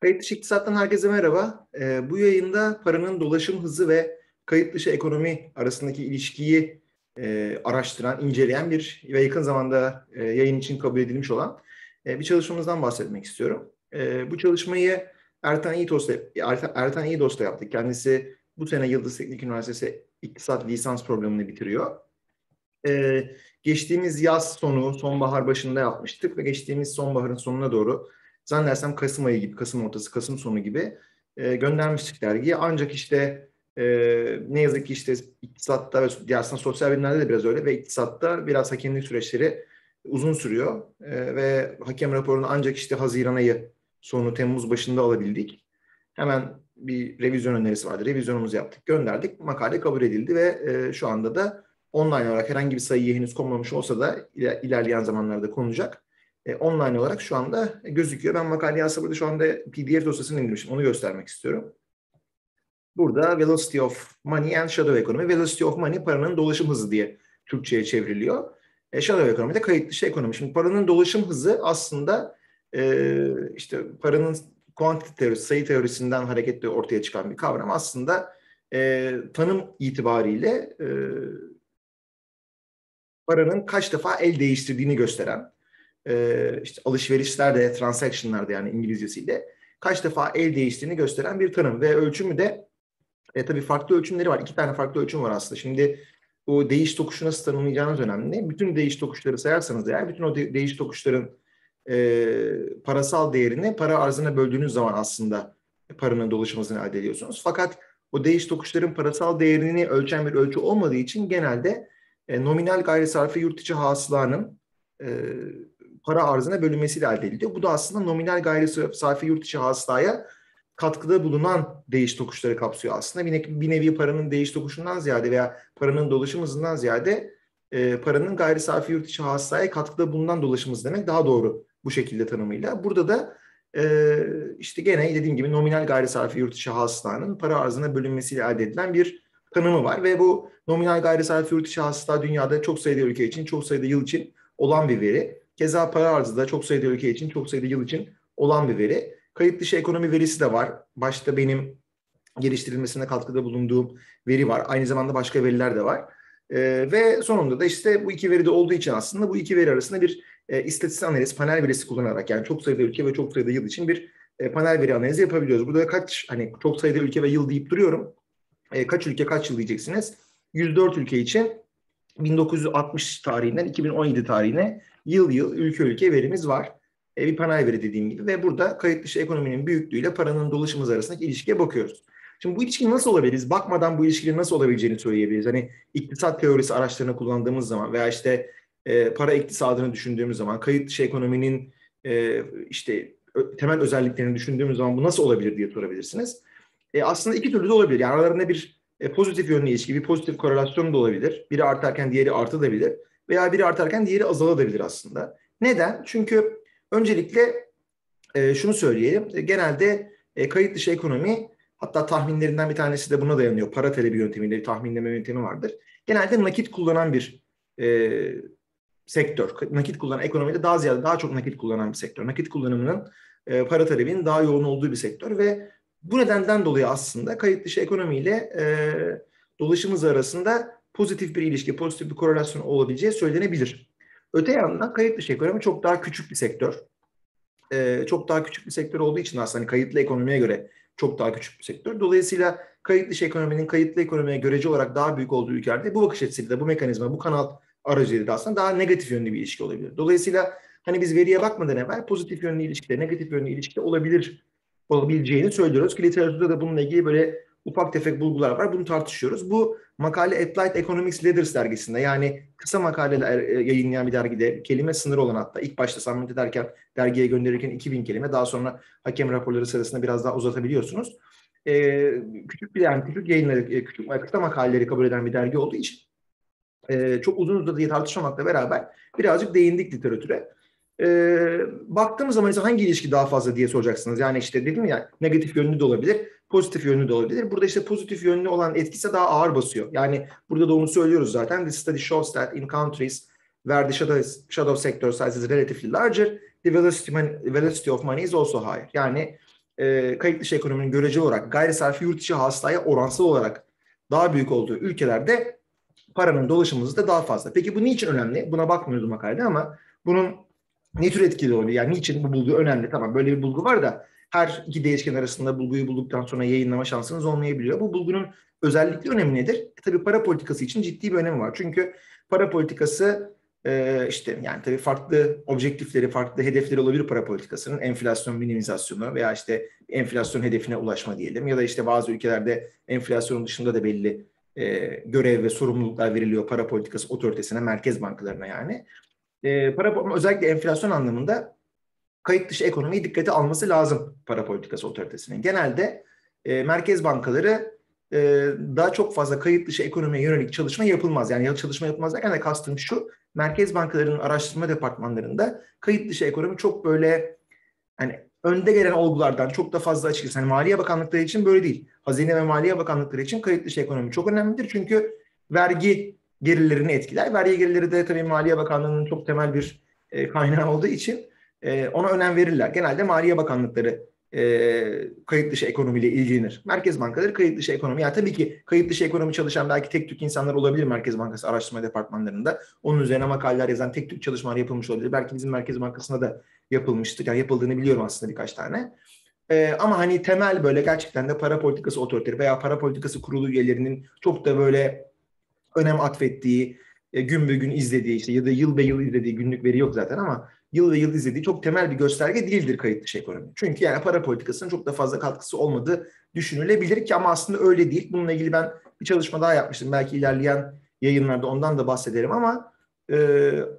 Kayıt dışı iktisattan herkese merhaba. Ee, bu yayında paranın dolaşım hızı ve kayıt dışı ekonomi arasındaki ilişkiyi e, araştıran, inceleyen bir ve yakın zamanda e, yayın için kabul edilmiş olan e, bir çalışmamızdan bahsetmek istiyorum. E, bu çalışmayı Ertan İyidos'la Ertan, yaptık. Kendisi bu sene Yıldız Teknik Üniversitesi İktisat Lisans programını bitiriyor. E, geçtiğimiz yaz sonu, sonbahar başında yapmıştık ve geçtiğimiz sonbaharın sonuna doğru zannedersem Kasım ayı gibi, Kasım ortası, Kasım sonu gibi e, göndermiştik dergiye. Ancak işte e, ne yazık ki işte iktisatta ve aslında sosyal bilimlerde de biraz öyle ve iktisatta biraz hakemlik süreçleri uzun sürüyor. E, ve hakem raporunu ancak işte Haziran ayı sonu Temmuz başında alabildik. Hemen bir revizyon önerisi vardı. Revizyonumuzu yaptık, gönderdik. Makale kabul edildi ve e, şu anda da online olarak herhangi bir sayıya henüz konmamış olsa da ilerleyen zamanlarda konulacak e, online olarak şu anda gözüküyor. Ben makaleyi aslında burada şu anda PDF dosyasını indirmişim. Onu göstermek istiyorum. Burada Velocity of Money and Shadow Economy. Velocity of Money paranın dolaşım hızı diye Türkçe'ye çevriliyor. E, Shadow Economy de kayıt dışı ekonomi. Şimdi paranın dolaşım hızı aslında e, işte paranın kuantite teorisi, sayı teorisinden hareketle ortaya çıkan bir kavram. Aslında e, tanım itibariyle e, paranın kaç defa el değiştirdiğini gösteren e, işte alışverişlerde, transaction'larda yani İngilizcesiyle kaç defa el değiştiğini gösteren bir tanım ve ölçümü de e, tabii farklı ölçümleri var. İki tane farklı ölçüm var aslında. Şimdi bu değiş tokuşu nasıl tanımlayacağınız önemli. Bütün değiş tokuşları sayarsanız eğer bütün o de, değiş tokuşların e, parasal değerini para arzına böldüğünüz zaman aslında paranın dolaşımını elde ediyorsunuz. Fakat o değiş tokuşların parasal değerini ölçen bir ölçü olmadığı için genelde e, nominal gayri sarfi yurt içi hasılanın e, para arzına bölünmesiyle elde ediliyor. Bu da aslında nominal gayri safi yurt içi hasılaya katkıda bulunan değiş tokuşları kapsıyor aslında. Bir, nevi, bir nevi paranın değiş tokuşundan ziyade veya paranın dolaşım hızından ziyade e, paranın gayri safi yurt içi hasılaya katkıda bulunan dolaşım hızı demek daha doğru bu şekilde tanımıyla. Burada da e, işte gene dediğim gibi nominal gayri safi yurt içi hasılanın para arzına bölünmesiyle elde edilen bir tanımı var ve bu nominal gayri safi yurt içi hasıla dünyada çok sayıda ülke için, çok sayıda yıl için olan bir veri. Keza para arzı da çok sayıda ülke için, çok sayıda yıl için olan bir veri. Kayıt dışı ekonomi verisi de var. Başta benim geliştirilmesine katkıda bulunduğum veri var. Aynı zamanda başka veriler de var. ee, ve sonunda da işte bu iki veri de olduğu için aslında bu iki veri arasında bir e, istatistik analiz, panel verisi kullanarak yani çok sayıda ülke ve çok sayıda yıl için bir e, panel veri analizi yapabiliyoruz. Burada kaç hani çok sayıda ülke ve yıl deyip duruyorum. E, kaç ülke kaç yıl diyeceksiniz. 104 ülke için 1960 tarihinden 2017 tarihine yıl yıl ülke ülke verimiz var. E, bir panel veri dediğim gibi ve burada kayıt dışı ekonominin büyüklüğüyle paranın dolaşımız arasındaki ilişkiye bakıyoruz. Şimdi bu ilişki nasıl olabiliriz? Bakmadan bu ilişkinin nasıl olabileceğini söyleyebiliriz. Hani iktisat teorisi araçlarını kullandığımız zaman veya işte e, para iktisadını düşündüğümüz zaman, kayıt dışı ekonominin e, işte temel özelliklerini düşündüğümüz zaman bu nasıl olabilir diye sorabilirsiniz. E, aslında iki türlü de olabilir. Yani aralarında bir e, pozitif yönlü ilişki, bir pozitif korelasyon da olabilir. Biri artarken diğeri artabilir veya biri artarken diğeri azalabilir aslında. Neden? Çünkü öncelikle e, şunu söyleyelim. E, genelde e, kayıt dışı ekonomi hatta tahminlerinden bir tanesi de buna dayanıyor. Para talebi yöntemiyle bir tahminleme yöntemi vardır. Genelde nakit kullanan bir e, sektör. Nakit kullanan ekonomide daha ziyade daha çok nakit kullanan bir sektör. Nakit kullanımının e, para talebinin daha yoğun olduğu bir sektör ve bu nedenden dolayı aslında kayıt dışı ekonomiyle e, dolaşımız arasında pozitif bir ilişki, pozitif bir korelasyon olabileceği söylenebilir. Öte yandan kayıt dışı ekonomi çok daha küçük bir sektör. E, çok daha küçük bir sektör olduğu için aslında hani kayıtlı ekonomiye göre çok daha küçük bir sektör. Dolayısıyla kayıt dışı ekonominin kayıtlı ekonomiye görece olarak daha büyük olduğu ülkelerde bu bakış açısıyla da bu mekanizma, bu kanal aracılığıyla da aslında daha negatif yönlü bir ilişki olabilir. Dolayısıyla hani biz veriye bakmadan evvel pozitif yönlü ilişkide, negatif yönlü ilişkide olabilir olabileceğini söylüyoruz ki literatürde de bununla ilgili böyle ufak tefek bulgular var. Bunu tartışıyoruz. Bu makale Applied Economics Leaders dergisinde yani kısa makaleler e, yayınlayan bir dergide kelime sınırı olan hatta ilk başta submit ederken dergiye gönderirken 2000 kelime daha sonra hakem raporları sırasında biraz daha uzatabiliyorsunuz. Ee, küçük bir yani küçük yayınları, e, küçük kısa makaleleri kabul eden bir dergi olduğu için e, çok uzun uzadı diye tartışmamakla beraber birazcık değindik literatüre e, baktığımız zaman ise hangi ilişki daha fazla diye soracaksınız. Yani işte dedim ya negatif yönlü de olabilir, pozitif yönlü de olabilir. Burada işte pozitif yönlü olan etkisi daha ağır basıyor. Yani burada da onu söylüyoruz zaten. The study shows that in countries where the shadow, shadow sector size is relatively larger, the velocity, velocity of money is also higher. Yani e, kayıt dışı ekonominin göreceli olarak gayri safi yurt içi hastaya oransal olarak daha büyük olduğu ülkelerde paranın dolaşım da daha fazla. Peki bu niçin önemli? Buna bakmıyoruz makalede ama bunun ne tür etkili oluyor? Yani niçin bu bulgu önemli? Tamam böyle bir bulgu var da her iki değişken arasında bulguyu bulduktan sonra yayınlama şansınız olmayabiliyor. Bu bulgunun özellikle önemi nedir? E, tabii para politikası için ciddi bir önemi var. Çünkü para politikası e, işte yani tabii farklı objektifleri, farklı hedefleri olabilir para politikasının. Enflasyon minimizasyonu veya işte enflasyon hedefine ulaşma diyelim. Ya da işte bazı ülkelerde enflasyonun dışında da belli e, görev ve sorumluluklar veriliyor para politikası otoritesine, merkez bankalarına yani. E, para özellikle enflasyon anlamında kayıt dışı ekonomiyi dikkate alması lazım para politikası otoritesinin. Genelde e, merkez bankaları e, daha çok fazla kayıt dışı ekonomiye yönelik çalışma yapılmaz. Yani çalışma yapılmaz derken de kastım şu, merkez bankalarının araştırma departmanlarında kayıt dışı ekonomi çok böyle hani önde gelen olgulardan çok da fazla açıkçası. Hani Maliye Bakanlıkları için böyle değil. Hazine ve Maliye Bakanlıkları için kayıt dışı ekonomi çok önemlidir. Çünkü vergi gelirlerini etkiler. Vergi gelirleri de tabii Maliye Bakanlığı'nın çok temel bir e, kaynağı olduğu için e, ona önem verirler. Genelde Maliye Bakanlıkları e, kayıt dışı ekonomiyle ilgilenir. Merkez bankaları kayıt dışı ekonomi. Yani tabii ki kayıt dışı ekonomi çalışan belki tek tük insanlar olabilir Merkez Bankası araştırma departmanlarında. Onun üzerine makaleler yazan tek tük çalışmalar yapılmış olabilir. Belki bizim Merkez Bankası'nda da yapılmıştır. Yani yapıldığını biliyorum aslında birkaç tane. Ee, ama hani temel böyle gerçekten de para politikası otoriteleri veya para politikası kurulu üyelerinin çok da böyle önem atfettiği, e, gün be gün izlediği işte ya da yıl be yıl izlediği günlük veri yok zaten ama yıl ve yıl izlediği çok temel bir gösterge değildir kayıt dışı ekonomi. Çünkü yani para politikasının çok da fazla katkısı olmadığı düşünülebilir ki ama aslında öyle değil. Bununla ilgili ben bir çalışma daha yapmıştım. Belki ilerleyen yayınlarda ondan da bahsederim ama e,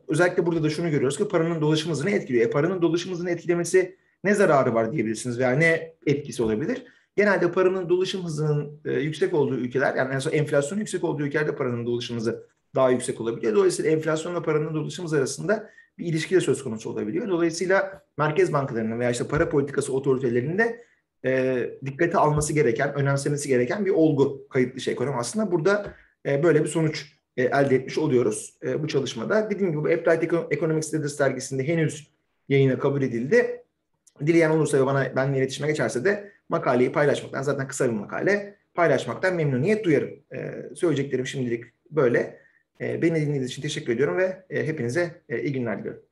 özellikle burada da şunu görüyoruz ki paranın dolaşım hızını etkiliyor. E, paranın dolaşım etkilemesi ne zararı var diyebilirsiniz veya ne etkisi olabilir? Genelde paranın dolaşım hızının e, yüksek olduğu ülkeler yani en son enflasyon yüksek olduğu ülkelerde paranın dolaşım hızı daha yüksek olabiliyor. Dolayısıyla enflasyonla paranın dolaşım hızı arasında bir ilişki de söz konusu olabiliyor. Dolayısıyla merkez bankalarının veya işte para politikası otoritelerinin de e, dikkate alması gereken, önemsemesi gereken bir olgu kayıt dışı ekonomi aslında. Burada e, böyle bir sonuç e, elde etmiş oluyoruz e, bu çalışmada. Dediğim gibi bu Applied Economic Studies dergisinde henüz yayına kabul edildi. Dileyen olursa ve bana benimle iletişime geçerse de makaleyi paylaşmaktan, zaten kısa bir makale, paylaşmaktan memnuniyet duyarım. E, söyleyeceklerim şimdilik böyle. E, beni dinlediğiniz için teşekkür ediyorum ve e, hepinize e, iyi günler diliyorum.